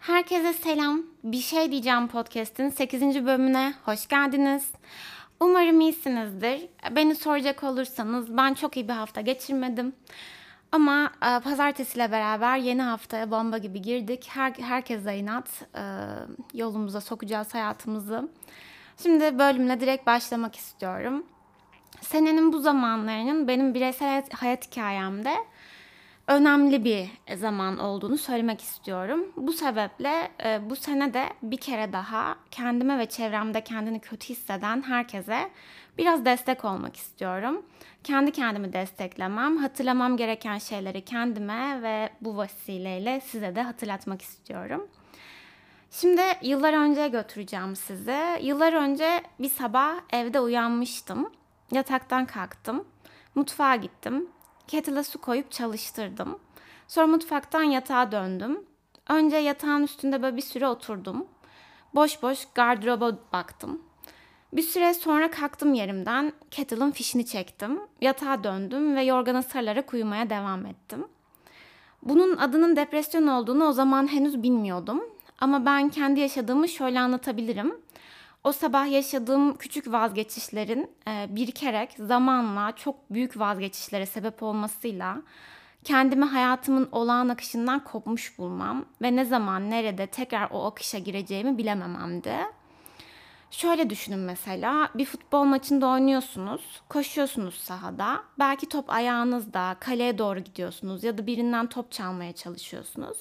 Herkese selam. Bir şey diyeceğim podcast'in 8. bölümüne hoş geldiniz. Umarım iyisinizdir. Beni soracak olursanız ben çok iyi bir hafta geçirmedim. Ama e, pazartesiyle beraber yeni haftaya bomba gibi girdik. Her, herkese inat. E, yolumuza sokacağız hayatımızı. Şimdi bölümle direkt başlamak istiyorum. Senenin bu zamanlarının benim bireysel hayat hikayemde önemli bir zaman olduğunu söylemek istiyorum. Bu sebeple e, bu sene de bir kere daha kendime ve çevremde kendini kötü hisseden herkese biraz destek olmak istiyorum. Kendi kendimi desteklemem, hatırlamam gereken şeyleri kendime ve bu vesileyle size de hatırlatmak istiyorum. Şimdi yıllar önce götüreceğim sizi. Yıllar önce bir sabah evde uyanmıştım. Yataktan kalktım. Mutfağa gittim. Kettle'a su koyup çalıştırdım. Sonra mutfaktan yatağa döndüm. Önce yatağın üstünde böyle bir süre oturdum. Boş boş gardıroba baktım. Bir süre sonra kalktım yerimden. Kettle'ın fişini çektim. Yatağa döndüm ve yorgana sarılarak uyumaya devam ettim. Bunun adının depresyon olduğunu o zaman henüz bilmiyordum. Ama ben kendi yaşadığımı şöyle anlatabilirim. O sabah yaşadığım küçük vazgeçişlerin e, birikerek zamanla çok büyük vazgeçişlere sebep olmasıyla kendimi hayatımın olağan akışından kopmuş bulmam ve ne zaman nerede tekrar o akışa gireceğimi bilemememdi. Şöyle düşünün mesela bir futbol maçında oynuyorsunuz, koşuyorsunuz sahada. Belki top ayağınızda, kaleye doğru gidiyorsunuz ya da birinden top çalmaya çalışıyorsunuz.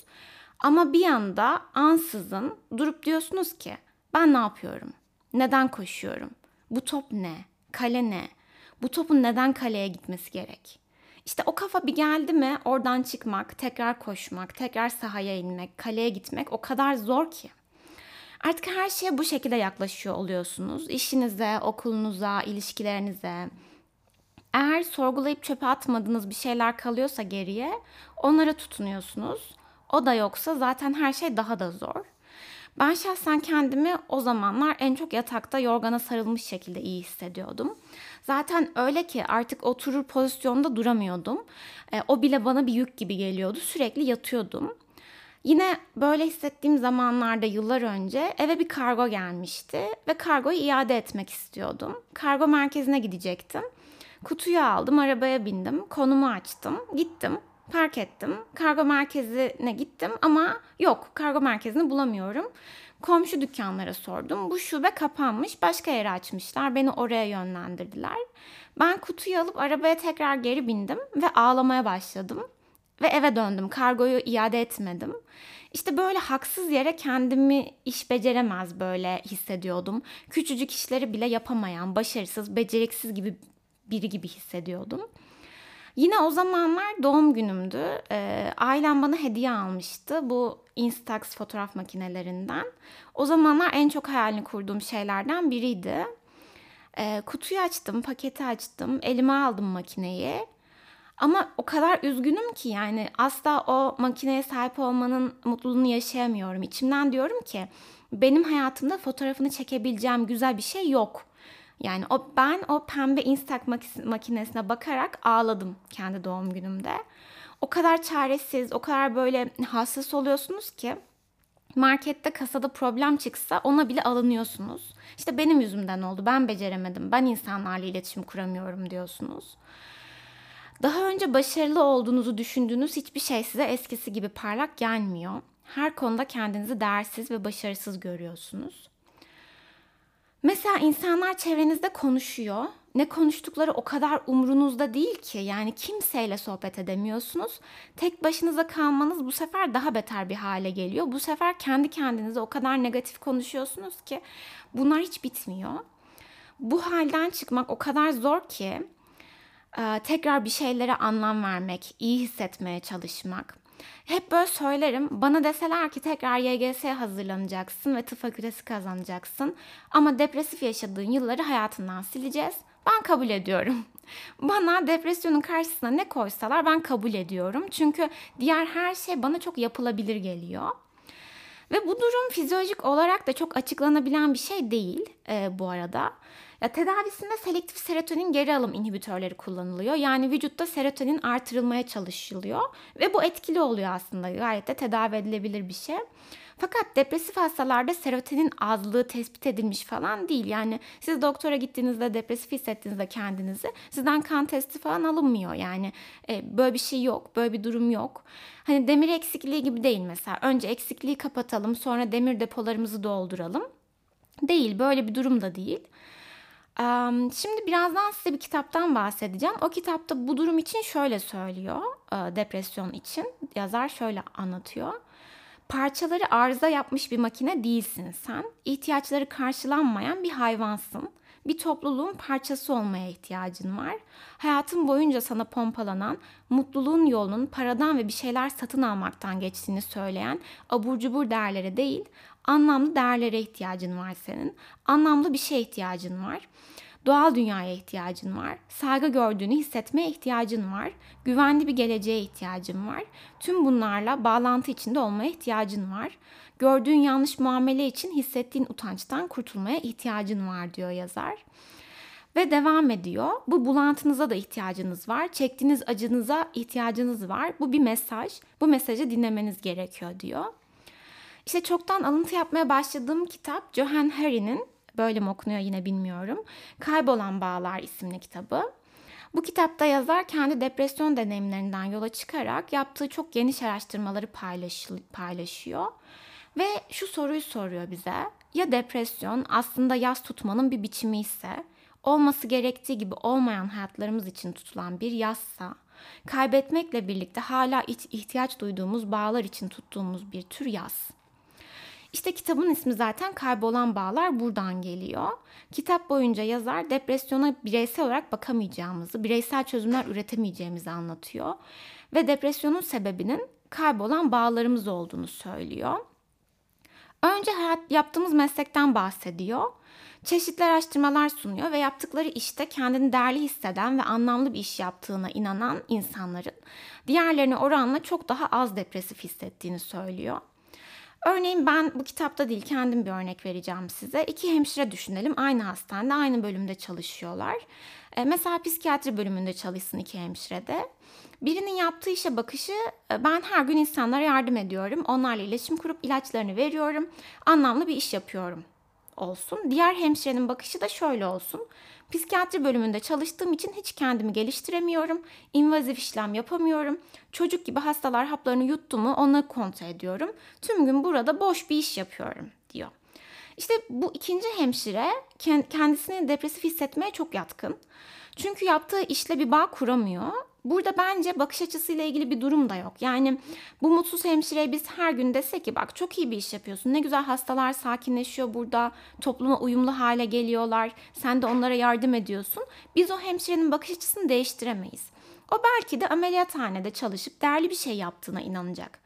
Ama bir anda ansızın durup diyorsunuz ki ben ne yapıyorum? Neden koşuyorum? Bu top ne? Kale ne? Bu topun neden kaleye gitmesi gerek? İşte o kafa bir geldi mi oradan çıkmak, tekrar koşmak, tekrar sahaya inmek, kaleye gitmek o kadar zor ki. Artık her şeye bu şekilde yaklaşıyor oluyorsunuz. İşinize, okulunuza, ilişkilerinize. Eğer sorgulayıp çöpe atmadığınız bir şeyler kalıyorsa geriye onlara tutunuyorsunuz. O da yoksa zaten her şey daha da zor. Ben şahsen kendimi o zamanlar en çok yatakta yorgana sarılmış şekilde iyi hissediyordum. Zaten öyle ki artık oturur pozisyonda duramıyordum. E, o bile bana bir yük gibi geliyordu. Sürekli yatıyordum. Yine böyle hissettiğim zamanlarda yıllar önce eve bir kargo gelmişti ve kargoyu iade etmek istiyordum. Kargo merkezine gidecektim. Kutuyu aldım, arabaya bindim, konumu açtım, gittim park ettim. Kargo merkezine gittim ama yok kargo merkezini bulamıyorum. Komşu dükkanlara sordum. Bu şube kapanmış. Başka yere açmışlar. Beni oraya yönlendirdiler. Ben kutuyu alıp arabaya tekrar geri bindim ve ağlamaya başladım. Ve eve döndüm. Kargoyu iade etmedim. İşte böyle haksız yere kendimi iş beceremez böyle hissediyordum. Küçücük işleri bile yapamayan, başarısız, beceriksiz gibi biri gibi hissediyordum. Yine o zamanlar doğum günümdü. Ee, ailem bana hediye almıştı. Bu Instax fotoğraf makinelerinden. O zamanlar en çok hayalini kurduğum şeylerden biriydi. Ee, kutuyu açtım, paketi açtım, elime aldım makineyi. Ama o kadar üzgünüm ki yani asla o makineye sahip olmanın mutluluğunu yaşayamıyorum. İçimden diyorum ki benim hayatımda fotoğrafını çekebileceğim güzel bir şey yok. Yani o ben o pembe Instax makinesine bakarak ağladım kendi doğum günümde. O kadar çaresiz, o kadar böyle hassas oluyorsunuz ki markette kasada problem çıksa ona bile alınıyorsunuz. İşte benim yüzümden oldu. Ben beceremedim. Ben insanlarla iletişim kuramıyorum diyorsunuz. Daha önce başarılı olduğunuzu düşündüğünüz hiçbir şey size eskisi gibi parlak gelmiyor. Her konuda kendinizi değersiz ve başarısız görüyorsunuz. Mesela insanlar çevrenizde konuşuyor. Ne konuştukları o kadar umrunuzda değil ki. Yani kimseyle sohbet edemiyorsunuz. Tek başınıza kalmanız bu sefer daha beter bir hale geliyor. Bu sefer kendi kendinize o kadar negatif konuşuyorsunuz ki bunlar hiç bitmiyor. Bu halden çıkmak o kadar zor ki tekrar bir şeylere anlam vermek, iyi hissetmeye çalışmak. Hep böyle söylerim. Bana deseler ki tekrar YGS'ye hazırlanacaksın ve tıp fakültesi kazanacaksın. Ama depresif yaşadığın yılları hayatından sileceğiz. Ben kabul ediyorum. Bana depresyonun karşısına ne koysalar ben kabul ediyorum. Çünkü diğer her şey bana çok yapılabilir geliyor. Ve bu durum fizyolojik olarak da çok açıklanabilen bir şey değil e, bu arada. Ya tedavisinde selektif serotonin geri alım inhibitörleri kullanılıyor. Yani vücutta serotonin artırılmaya çalışılıyor ve bu etkili oluyor aslında. Gayet de tedavi edilebilir bir şey. Fakat depresif hastalarda serotonin azlığı tespit edilmiş falan değil. Yani siz doktora gittiğinizde depresif hissettiğinizde kendinizi sizden kan testi falan alınmıyor. Yani e, böyle bir şey yok, böyle bir durum yok. Hani demir eksikliği gibi değil mesela. Önce eksikliği kapatalım, sonra demir depolarımızı dolduralım. Değil, böyle bir durum da değil. Şimdi birazdan size bir kitaptan bahsedeceğim. O kitapta bu durum için şöyle söylüyor, depresyon için. Yazar şöyle anlatıyor. Parçaları arıza yapmış bir makine değilsin sen. İhtiyaçları karşılanmayan bir hayvansın. Bir topluluğun parçası olmaya ihtiyacın var. Hayatın boyunca sana pompalanan, mutluluğun yolunun paradan ve bir şeyler satın almaktan geçtiğini söyleyen abur cubur değerlere değil, anlamlı değerlere ihtiyacın var senin. Anlamlı bir şeye ihtiyacın var. Doğal dünyaya ihtiyacın var. Saygı gördüğünü hissetmeye ihtiyacın var. Güvenli bir geleceğe ihtiyacın var. Tüm bunlarla bağlantı içinde olmaya ihtiyacın var. Gördüğün yanlış muamele için hissettiğin utançtan kurtulmaya ihtiyacın var diyor yazar. Ve devam ediyor. Bu bulantınıza da ihtiyacınız var. Çektiğiniz acınıza ihtiyacınız var. Bu bir mesaj. Bu mesajı dinlemeniz gerekiyor diyor. İşte çoktan alıntı yapmaya başladığım kitap Johan Harry'nin böyle mi okunuyor yine bilmiyorum. Kaybolan Bağlar isimli kitabı. Bu kitapta yazar kendi depresyon deneyimlerinden yola çıkarak yaptığı çok geniş araştırmaları paylaş, paylaşıyor. Ve şu soruyu soruyor bize. Ya depresyon aslında yaz tutmanın bir biçimi ise, olması gerektiği gibi olmayan hayatlarımız için tutulan bir yazsa, kaybetmekle birlikte hala ihtiyaç duyduğumuz bağlar için tuttuğumuz bir tür yaz. İşte kitabın ismi zaten Kaybolan Bağlar buradan geliyor. Kitap boyunca yazar depresyona bireysel olarak bakamayacağımızı, bireysel çözümler üretemeyeceğimizi anlatıyor. Ve depresyonun sebebinin kaybolan bağlarımız olduğunu söylüyor. Önce hayat, yaptığımız meslekten bahsediyor. Çeşitli araştırmalar sunuyor ve yaptıkları işte kendini değerli hisseden ve anlamlı bir iş yaptığına inanan insanların diğerlerine oranla çok daha az depresif hissettiğini söylüyor. Örneğin ben bu kitapta değil kendim bir örnek vereceğim size. İki hemşire düşünelim aynı hastanede aynı bölümde çalışıyorlar. E, mesela psikiyatri bölümünde çalışsın iki hemşire de. Birinin yaptığı işe bakışı e, ben her gün insanlara yardım ediyorum. Onlarla iletişim kurup ilaçlarını veriyorum. Anlamlı bir iş yapıyorum olsun. Diğer hemşirenin bakışı da şöyle olsun. Psikiyatri bölümünde çalıştığım için hiç kendimi geliştiremiyorum. İnvazif işlem yapamıyorum. Çocuk gibi hastalar haplarını yuttu mu onları kontrol ediyorum. Tüm gün burada boş bir iş yapıyorum diyor. İşte bu ikinci hemşire kendisini depresif hissetmeye çok yatkın. Çünkü yaptığı işle bir bağ kuramıyor Burada bence bakış açısıyla ilgili bir durum da yok. Yani bu mutsuz hemşireye biz her gün desek ki bak çok iyi bir iş yapıyorsun. Ne güzel hastalar sakinleşiyor burada. Topluma uyumlu hale geliyorlar. Sen de onlara yardım ediyorsun. Biz o hemşirenin bakış açısını değiştiremeyiz. O belki de ameliyathanede çalışıp değerli bir şey yaptığına inanacak.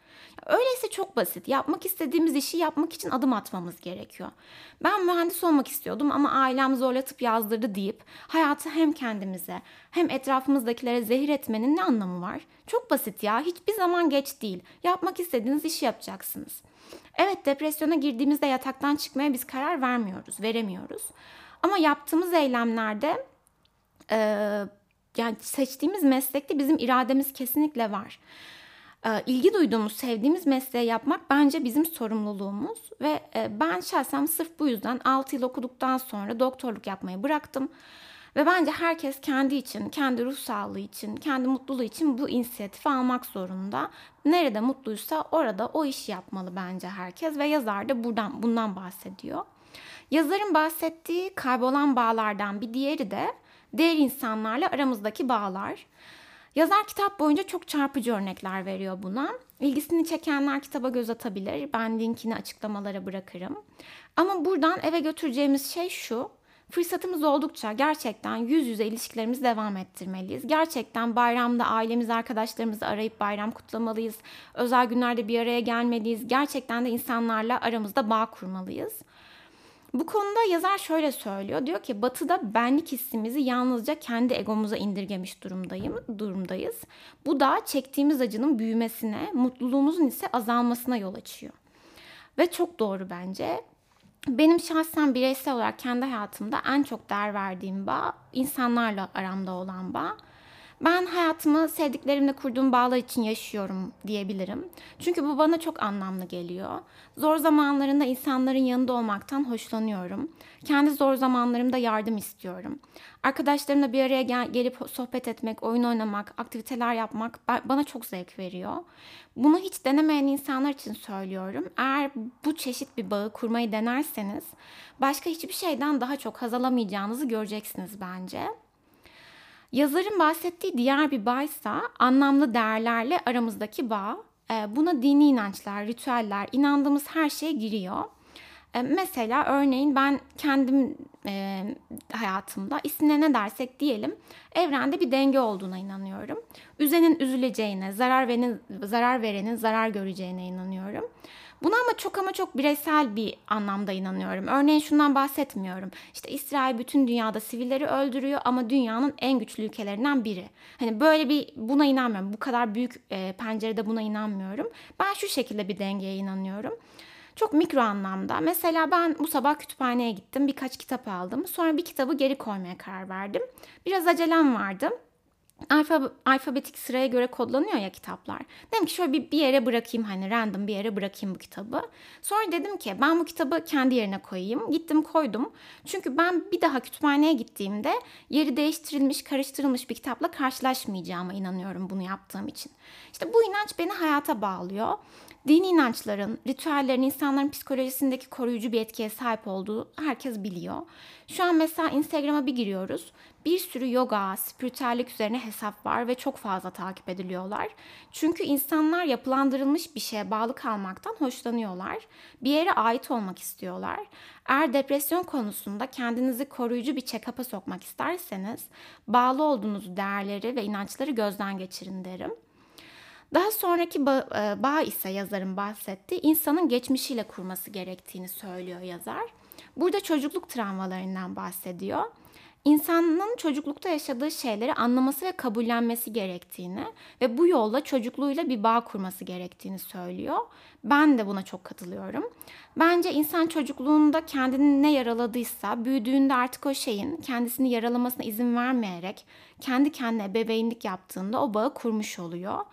Öyleyse çok basit. Yapmak istediğimiz işi yapmak için adım atmamız gerekiyor. Ben mühendis olmak istiyordum ama ailem zorlatıp yazdırdı deyip hayatı hem kendimize hem etrafımızdakilere zehir etmenin ne anlamı var? Çok basit ya. Hiçbir zaman geç değil. Yapmak istediğiniz işi yapacaksınız. Evet depresyona girdiğimizde yataktan çıkmaya biz karar vermiyoruz, veremiyoruz. Ama yaptığımız eylemlerde e, yani seçtiğimiz meslekte bizim irademiz kesinlikle var. Ee, ilgi duyduğumuz, sevdiğimiz mesleği yapmak bence bizim sorumluluğumuz ve e, ben şahsen sırf bu yüzden 6 yıl okuduktan sonra doktorluk yapmayı bıraktım. Ve bence herkes kendi için, kendi ruh sağlığı için, kendi mutluluğu için bu inisiyatifi almak zorunda. Nerede mutluysa orada o işi yapmalı bence herkes ve yazar da buradan bundan bahsediyor. Yazarın bahsettiği kaybolan bağlardan bir diğeri de diğer insanlarla aramızdaki bağlar. Yazar kitap boyunca çok çarpıcı örnekler veriyor buna. İlgisini çekenler kitaba göz atabilir. Ben linkini açıklamalara bırakırım. Ama buradan eve götüreceğimiz şey şu. Fırsatımız oldukça gerçekten yüz yüze ilişkilerimizi devam ettirmeliyiz. Gerçekten bayramda ailemiz, arkadaşlarımızı arayıp bayram kutlamalıyız. Özel günlerde bir araya gelmeliyiz. Gerçekten de insanlarla aramızda bağ kurmalıyız. Bu konuda yazar şöyle söylüyor. Diyor ki batıda benlik hissimizi yalnızca kendi egomuza indirgemiş durumdayım, durumdayız. Bu da çektiğimiz acının büyümesine, mutluluğumuzun ise azalmasına yol açıyor. Ve çok doğru bence. benim şahsen bireysel olarak kendi hayatımda en çok değer verdiğim bağ insanlarla aramda olan bağ. Ben hayatımı sevdiklerimle kurduğum bağlar için yaşıyorum diyebilirim. Çünkü bu bana çok anlamlı geliyor. Zor zamanlarında insanların yanında olmaktan hoşlanıyorum. Kendi zor zamanlarımda yardım istiyorum. Arkadaşlarımla bir araya gel- gelip sohbet etmek, oyun oynamak, aktiviteler yapmak bana çok zevk veriyor. Bunu hiç denemeyen insanlar için söylüyorum. Eğer bu çeşit bir bağı kurmayı denerseniz başka hiçbir şeyden daha çok haz alamayacağınızı göreceksiniz bence. Yazarın bahsettiği diğer bir bağ ise anlamlı değerlerle aramızdaki bağ. Ee, buna dini inançlar, ritüeller, inandığımız her şey giriyor. Ee, mesela örneğin ben kendim e, hayatımda isimle ne dersek diyelim evrende bir denge olduğuna inanıyorum. Üzenin üzüleceğine, zarar verenin, zarar verenin zarar göreceğine inanıyorum. Buna ama çok ama çok bireysel bir anlamda inanıyorum. Örneğin şundan bahsetmiyorum. İşte İsrail bütün dünyada sivilleri öldürüyor ama dünyanın en güçlü ülkelerinden biri. Hani böyle bir buna inanmıyorum. Bu kadar büyük e, pencerede buna inanmıyorum. Ben şu şekilde bir dengeye inanıyorum. Çok mikro anlamda. Mesela ben bu sabah kütüphaneye gittim. Birkaç kitap aldım. Sonra bir kitabı geri koymaya karar verdim. Biraz acelem vardı alfa, alfabetik sıraya göre kodlanıyor ya kitaplar. Dedim ki şöyle bir, bir yere bırakayım hani random bir yere bırakayım bu kitabı. Sonra dedim ki ben bu kitabı kendi yerine koyayım. Gittim koydum. Çünkü ben bir daha kütüphaneye gittiğimde yeri değiştirilmiş, karıştırılmış bir kitapla karşılaşmayacağıma inanıyorum bunu yaptığım için. İşte bu inanç beni hayata bağlıyor. Dini inançların, ritüellerin insanların psikolojisindeki koruyucu bir etkiye sahip olduğu herkes biliyor. Şu an mesela Instagram'a bir giriyoruz. Bir sürü yoga, spiritüellik üzerine hesap var ve çok fazla takip ediliyorlar. Çünkü insanlar yapılandırılmış bir şeye bağlı kalmaktan hoşlanıyorlar. Bir yere ait olmak istiyorlar. Eğer depresyon konusunda kendinizi koruyucu bir check-up'a sokmak isterseniz bağlı olduğunuz değerleri ve inançları gözden geçirin derim. Daha sonraki bağ, e, bağ ise yazarın bahsettiği insanın geçmişiyle kurması gerektiğini söylüyor yazar. Burada çocukluk travmalarından bahsediyor. İnsanın çocuklukta yaşadığı şeyleri anlaması ve kabullenmesi gerektiğini ve bu yolla çocukluğuyla bir bağ kurması gerektiğini söylüyor. Ben de buna çok katılıyorum. Bence insan çocukluğunda kendini ne yaraladıysa büyüdüğünde artık o şeyin kendisini yaralamasına izin vermeyerek kendi kendine bebeğinlik yaptığında o bağı kurmuş oluyor.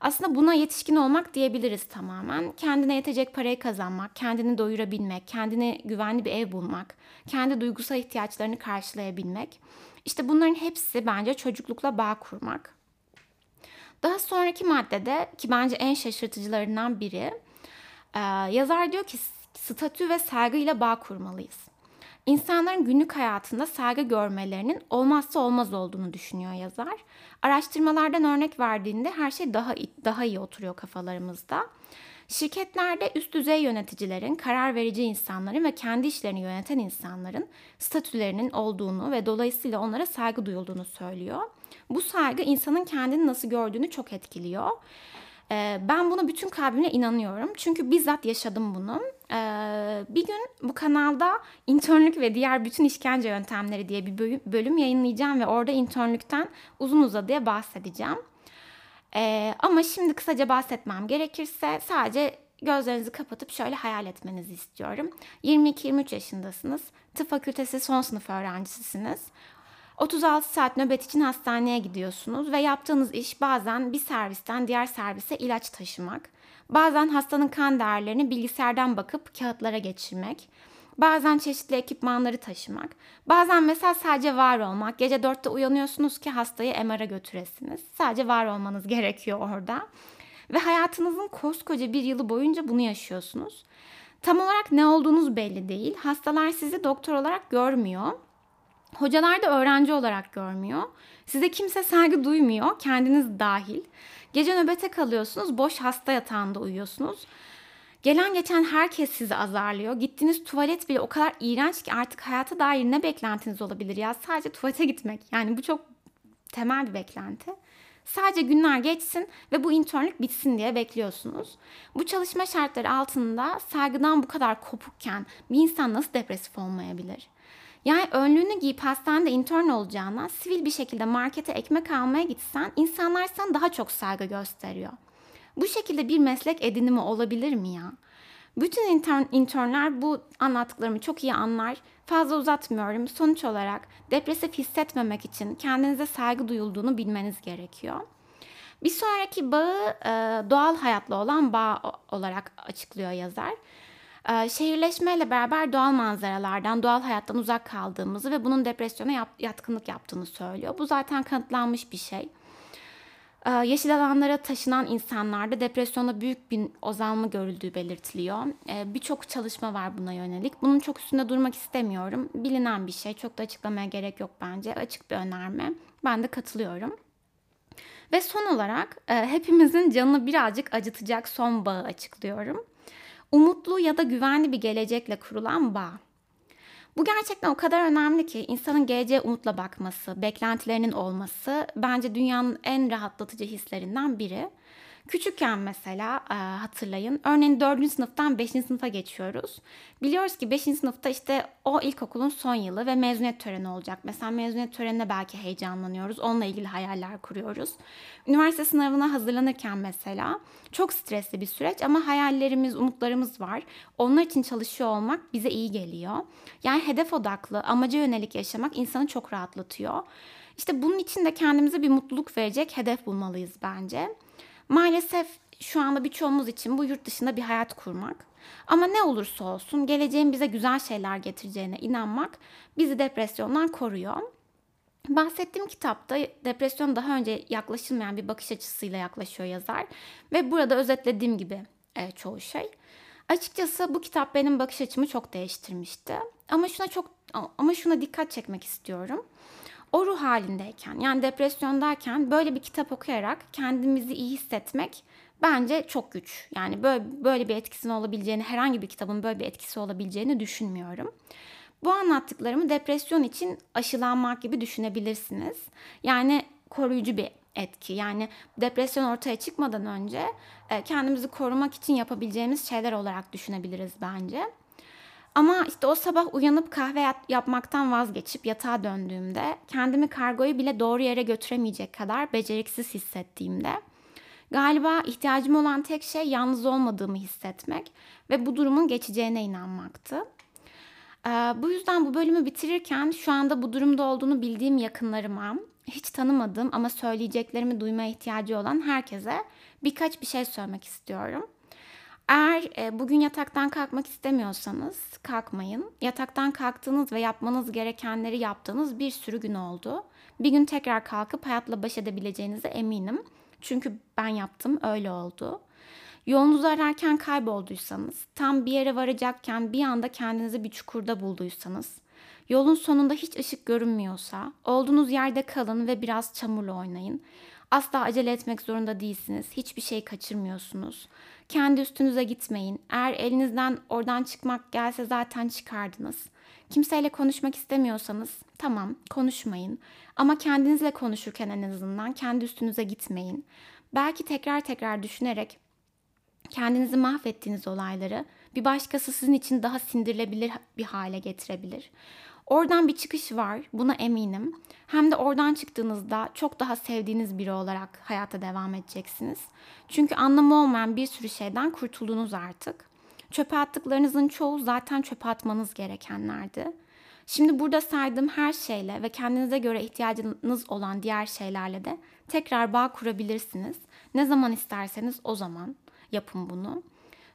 Aslında buna yetişkin olmak diyebiliriz tamamen. Kendine yetecek parayı kazanmak, kendini doyurabilmek, kendine güvenli bir ev bulmak, kendi duygusal ihtiyaçlarını karşılayabilmek. İşte bunların hepsi bence çocuklukla bağ kurmak. Daha sonraki maddede ki bence en şaşırtıcılarından biri yazar diyor ki statü ve saygıyla bağ kurmalıyız. İnsanların günlük hayatında saygı görmelerinin olmazsa olmaz olduğunu düşünüyor yazar. Araştırmalardan örnek verdiğinde her şey daha daha iyi oturuyor kafalarımızda. Şirketlerde üst düzey yöneticilerin, karar verici insanların ve kendi işlerini yöneten insanların statülerinin olduğunu ve dolayısıyla onlara saygı duyulduğunu söylüyor. Bu saygı insanın kendini nasıl gördüğünü çok etkiliyor. Ee, ben buna bütün kalbimle inanıyorum. Çünkü bizzat yaşadım bunu. Ee, bir gün bu kanalda internlük ve diğer bütün işkence yöntemleri diye bir bölüm yayınlayacağım ve orada internlükten uzun uzadıya bahsedeceğim. Ee, ama şimdi kısaca bahsetmem gerekirse sadece gözlerinizi kapatıp şöyle hayal etmenizi istiyorum. 22-23 yaşındasınız. Tıp fakültesi son sınıf öğrencisisiniz. 36 saat nöbet için hastaneye gidiyorsunuz ve yaptığınız iş bazen bir servisten diğer servise ilaç taşımak. Bazen hastanın kan değerlerini bilgisayardan bakıp kağıtlara geçirmek. Bazen çeşitli ekipmanları taşımak. Bazen mesela sadece var olmak. Gece dörtte uyanıyorsunuz ki hastayı MR'a götüresiniz. Sadece var olmanız gerekiyor orada. Ve hayatınızın koskoca bir yılı boyunca bunu yaşıyorsunuz. Tam olarak ne olduğunuz belli değil. Hastalar sizi doktor olarak görmüyor Hocalar da öğrenci olarak görmüyor. Size kimse saygı duymuyor, kendiniz dahil. Gece nöbete kalıyorsunuz, boş hasta yatağında uyuyorsunuz. Gelen geçen herkes sizi azarlıyor. Gittiğiniz tuvalet bile o kadar iğrenç ki artık hayata dair ne beklentiniz olabilir ya? Sadece tuvalete gitmek. Yani bu çok temel bir beklenti. Sadece günler geçsin ve bu internlük bitsin diye bekliyorsunuz. Bu çalışma şartları altında saygıdan bu kadar kopukken bir insan nasıl depresif olmayabilir? Yani önlüğünü giyip hastanede intern olacağına sivil bir şekilde markete ekmek almaya gitsen insanlar sana daha çok saygı gösteriyor. Bu şekilde bir meslek edinimi olabilir mi ya? Bütün intern, internler bu anlattıklarımı çok iyi anlar. Fazla uzatmıyorum. Sonuç olarak depresif hissetmemek için kendinize saygı duyulduğunu bilmeniz gerekiyor. Bir sonraki bağı doğal hayatla olan bağ olarak açıklıyor yazar. E, şehirleşmeyle beraber doğal manzaralardan, doğal hayattan uzak kaldığımızı ve bunun depresyona yatkınlık yaptığını söylüyor. Bu zaten kanıtlanmış bir şey. E, yeşil alanlara taşınan insanlarda depresyonda büyük bir azalma görüldüğü belirtiliyor. E, Birçok çalışma var buna yönelik. Bunun çok üstünde durmak istemiyorum. Bilinen bir şey. Çok da açıklamaya gerek yok bence. Açık bir önerme. Ben de katılıyorum. Ve son olarak e, hepimizin canını birazcık acıtacak son bağı açıklıyorum. Umutlu ya da güvenli bir gelecekle kurulan bağ. Bu gerçekten o kadar önemli ki insanın geleceğe umutla bakması, beklentilerinin olması bence dünyanın en rahatlatıcı hislerinden biri. Küçükken mesela e, hatırlayın. Örneğin 4. sınıftan 5. sınıfa geçiyoruz. Biliyoruz ki 5. sınıfta işte o ilkokulun son yılı ve mezuniyet töreni olacak. Mesela mezuniyet törenine belki heyecanlanıyoruz. Onunla ilgili hayaller kuruyoruz. Üniversite sınavına hazırlanırken mesela çok stresli bir süreç ama hayallerimiz, umutlarımız var. Onlar için çalışıyor olmak bize iyi geliyor. Yani hedef odaklı, amaca yönelik yaşamak insanı çok rahatlatıyor. İşte bunun için de kendimize bir mutluluk verecek hedef bulmalıyız bence. Maalesef şu anda birçoğumuz için bu yurt dışında bir hayat kurmak. Ama ne olursa olsun geleceğin bize güzel şeyler getireceğine inanmak bizi depresyondan koruyor. Bahsettiğim kitapta depresyon daha önce yaklaşılmayan bir bakış açısıyla yaklaşıyor yazar ve burada özetlediğim gibi e, çoğu şey. Açıkçası bu kitap benim bakış açımı çok değiştirmişti. Ama şuna çok ama şuna dikkat çekmek istiyorum o ruh halindeyken yani depresyondayken böyle bir kitap okuyarak kendimizi iyi hissetmek bence çok güç. Yani böyle, böyle bir etkisinin olabileceğini, herhangi bir kitabın böyle bir etkisi olabileceğini düşünmüyorum. Bu anlattıklarımı depresyon için aşılanmak gibi düşünebilirsiniz. Yani koruyucu bir etki. Yani depresyon ortaya çıkmadan önce e, kendimizi korumak için yapabileceğimiz şeyler olarak düşünebiliriz bence. Ama işte o sabah uyanıp kahve yapmaktan vazgeçip yatağa döndüğümde kendimi kargoyu bile doğru yere götüremeyecek kadar beceriksiz hissettiğimde galiba ihtiyacım olan tek şey yalnız olmadığımı hissetmek ve bu durumun geçeceğine inanmaktı. Ee, bu yüzden bu bölümü bitirirken şu anda bu durumda olduğunu bildiğim yakınlarıma, hiç tanımadığım ama söyleyeceklerimi duymaya ihtiyacı olan herkese birkaç bir şey söylemek istiyorum. Eğer e, bugün yataktan kalkmak istemiyorsanız kalkmayın. Yataktan kalktığınız ve yapmanız gerekenleri yaptığınız bir sürü gün oldu. Bir gün tekrar kalkıp hayatla baş edebileceğinize eminim. Çünkü ben yaptım öyle oldu. Yolunuzu ararken kaybolduysanız, tam bir yere varacakken bir anda kendinizi bir çukurda bulduysanız, yolun sonunda hiç ışık görünmüyorsa, olduğunuz yerde kalın ve biraz çamurla oynayın. Asla acele etmek zorunda değilsiniz. Hiçbir şey kaçırmıyorsunuz. Kendi üstünüze gitmeyin. Eğer elinizden oradan çıkmak gelse zaten çıkardınız. Kimseyle konuşmak istemiyorsanız tamam konuşmayın. Ama kendinizle konuşurken en azından kendi üstünüze gitmeyin. Belki tekrar tekrar düşünerek kendinizi mahvettiğiniz olayları bir başkası sizin için daha sindirilebilir bir hale getirebilir. Oradan bir çıkış var, buna eminim. Hem de oradan çıktığınızda çok daha sevdiğiniz biri olarak hayata devam edeceksiniz. Çünkü anlamı olmayan bir sürü şeyden kurtuldunuz artık. Çöpe attıklarınızın çoğu zaten çöpe atmanız gerekenlerdi. Şimdi burada saydığım her şeyle ve kendinize göre ihtiyacınız olan diğer şeylerle de tekrar bağ kurabilirsiniz. Ne zaman isterseniz o zaman yapın bunu.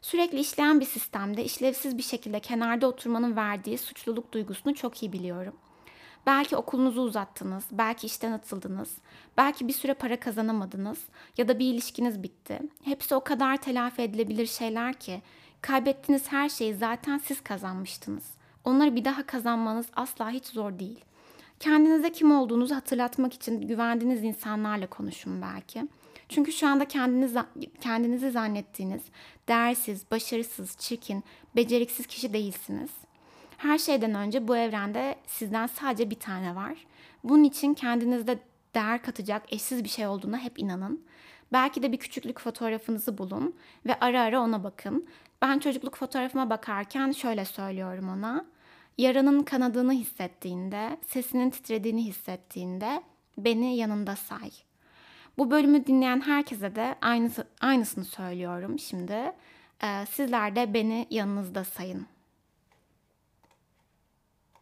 Sürekli işleyen bir sistemde işlevsiz bir şekilde kenarda oturmanın verdiği suçluluk duygusunu çok iyi biliyorum. Belki okulunuzu uzattınız, belki işten atıldınız, belki bir süre para kazanamadınız ya da bir ilişkiniz bitti. Hepsi o kadar telafi edilebilir şeyler ki kaybettiğiniz her şeyi zaten siz kazanmıştınız. Onları bir daha kazanmanız asla hiç zor değil. Kendinize kim olduğunuzu hatırlatmak için güvendiğiniz insanlarla konuşun belki. Çünkü şu anda kendiniz, kendinizi zannettiğiniz değersiz, başarısız, çirkin, beceriksiz kişi değilsiniz. Her şeyden önce bu evrende sizden sadece bir tane var. Bunun için kendinizde değer katacak eşsiz bir şey olduğuna hep inanın. Belki de bir küçüklük fotoğrafınızı bulun ve ara ara ona bakın. Ben çocukluk fotoğrafıma bakarken şöyle söylüyorum ona. Yaranın kanadığını hissettiğinde, sesinin titrediğini hissettiğinde beni yanında say.'' Bu bölümü dinleyen herkese de aynısı, aynısını söylüyorum şimdi. Ee, sizler de beni yanınızda sayın.